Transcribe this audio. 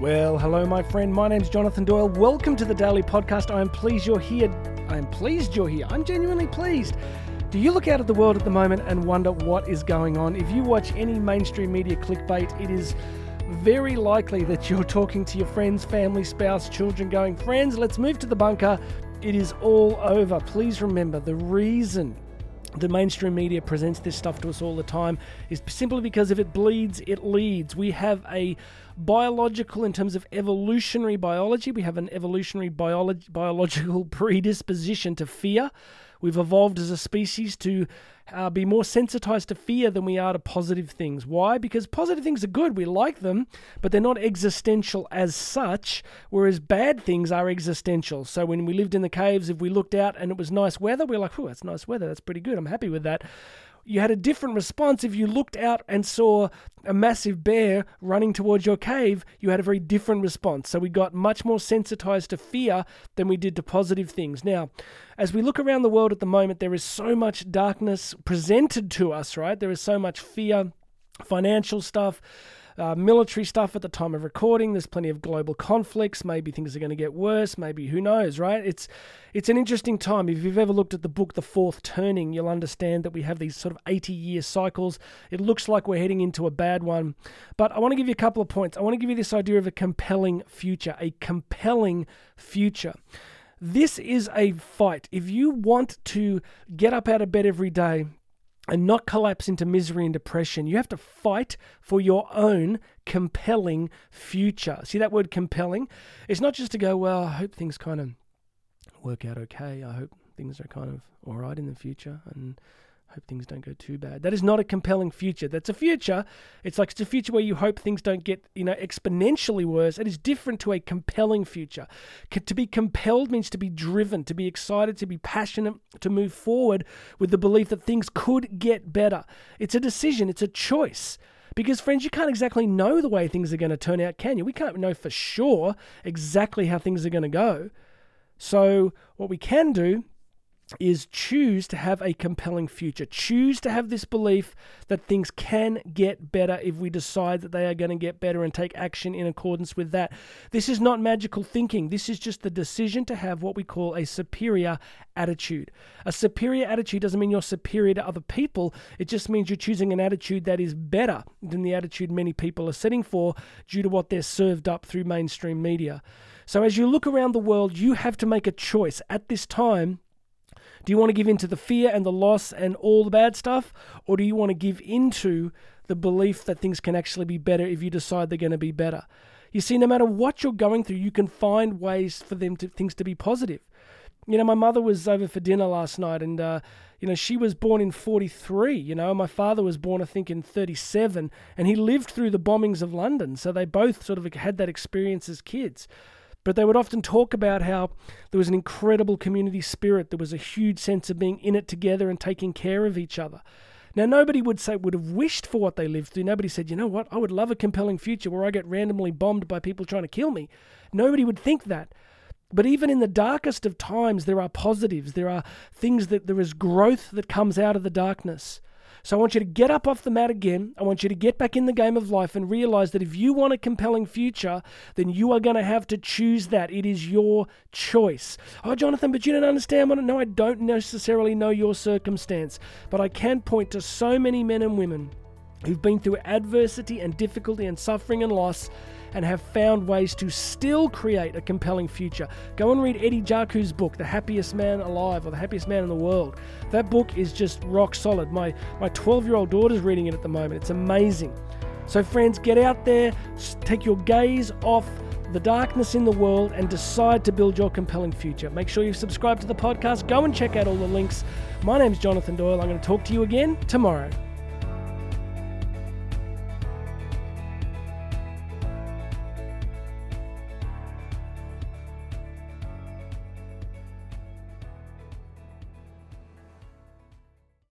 Well, hello, my friend. My name's Jonathan Doyle. Welcome to the Daily Podcast. I am pleased you're here. I am pleased you're here. I'm genuinely pleased. Do you look out at the world at the moment and wonder what is going on? If you watch any mainstream media clickbait, it is very likely that you're talking to your friends, family, spouse, children, going, Friends, let's move to the bunker. It is all over. Please remember the reason the mainstream media presents this stuff to us all the time is simply because if it bleeds, it leads. We have a biological, in terms of evolutionary biology, we have an evolutionary biology, biological predisposition to fear. We've evolved as a species to uh, be more sensitized to fear than we are to positive things. Why? Because positive things are good. We like them, but they're not existential as such, whereas bad things are existential. So when we lived in the caves, if we looked out and it was nice weather, we we're like, oh, that's nice weather. That's pretty good. I'm happy with that you had a different response if you looked out and saw a massive bear running towards your cave you had a very different response. So we got much more sensitized to fear than we did to positive things. Now as we look around the world at the moment there is so much darkness presented to us right? There is so much fear financial stuff uh, military stuff at the time of recording. There's plenty of global conflicts. Maybe things are going to get worse. Maybe who knows, right? It's it's an interesting time. If you've ever looked at the book The Fourth Turning, you'll understand that we have these sort of 80 year cycles. It looks like we're heading into a bad one. But I want to give you a couple of points. I want to give you this idea of a compelling future, a compelling future. This is a fight. If you want to get up out of bed every day and not collapse into misery and depression. You have to fight for your own compelling future. See that word compelling? It's not just to go, well, I hope things kind of work out okay. I hope things are kind of all right in the future. And hope things don't go too bad. That is not a compelling future. That's a future. It's like it's a future where you hope things don't get, you know, exponentially worse. It is different to a compelling future. To be compelled means to be driven, to be excited, to be passionate, to move forward with the belief that things could get better. It's a decision, it's a choice. Because, friends, you can't exactly know the way things are going to turn out, can you? We can't know for sure exactly how things are going to go. So, what we can do is choose to have a compelling future. Choose to have this belief that things can get better if we decide that they are going to get better and take action in accordance with that. This is not magical thinking. This is just the decision to have what we call a superior attitude. A superior attitude doesn't mean you're superior to other people, it just means you're choosing an attitude that is better than the attitude many people are setting for due to what they're served up through mainstream media. So as you look around the world, you have to make a choice at this time do you want to give into the fear and the loss and all the bad stuff? Or do you want to give into the belief that things can actually be better if you decide they're going to be better? You see, no matter what you're going through, you can find ways for them to things to be positive. You know, my mother was over for dinner last night, and uh, you know she was born in '43. You know, my father was born, I think, in '37, and he lived through the bombings of London. So they both sort of had that experience as kids. But they would often talk about how there was an incredible community spirit. There was a huge sense of being in it together and taking care of each other. Now, nobody would say would have wished for what they lived through. Nobody said, you know what, I would love a compelling future where I get randomly bombed by people trying to kill me. Nobody would think that. But even in the darkest of times, there are positives. There are things that there is growth that comes out of the darkness. So I want you to get up off the mat again. I want you to get back in the game of life and realize that if you want a compelling future, then you are going to have to choose that. It is your choice. Oh, Jonathan, but you don't understand what. No, I don't necessarily know your circumstance, but I can point to so many men and women who've been through adversity and difficulty and suffering and loss and have found ways to still create a compelling future. Go and read Eddie Jaku's book, The Happiest Man Alive or The Happiest Man in the World. That book is just rock solid. My my 12-year-old daughter's reading it at the moment. It's amazing. So friends, get out there, take your gaze off the darkness in the world and decide to build your compelling future. Make sure you subscribe to the podcast. Go and check out all the links. My name's Jonathan Doyle. I'm going to talk to you again tomorrow.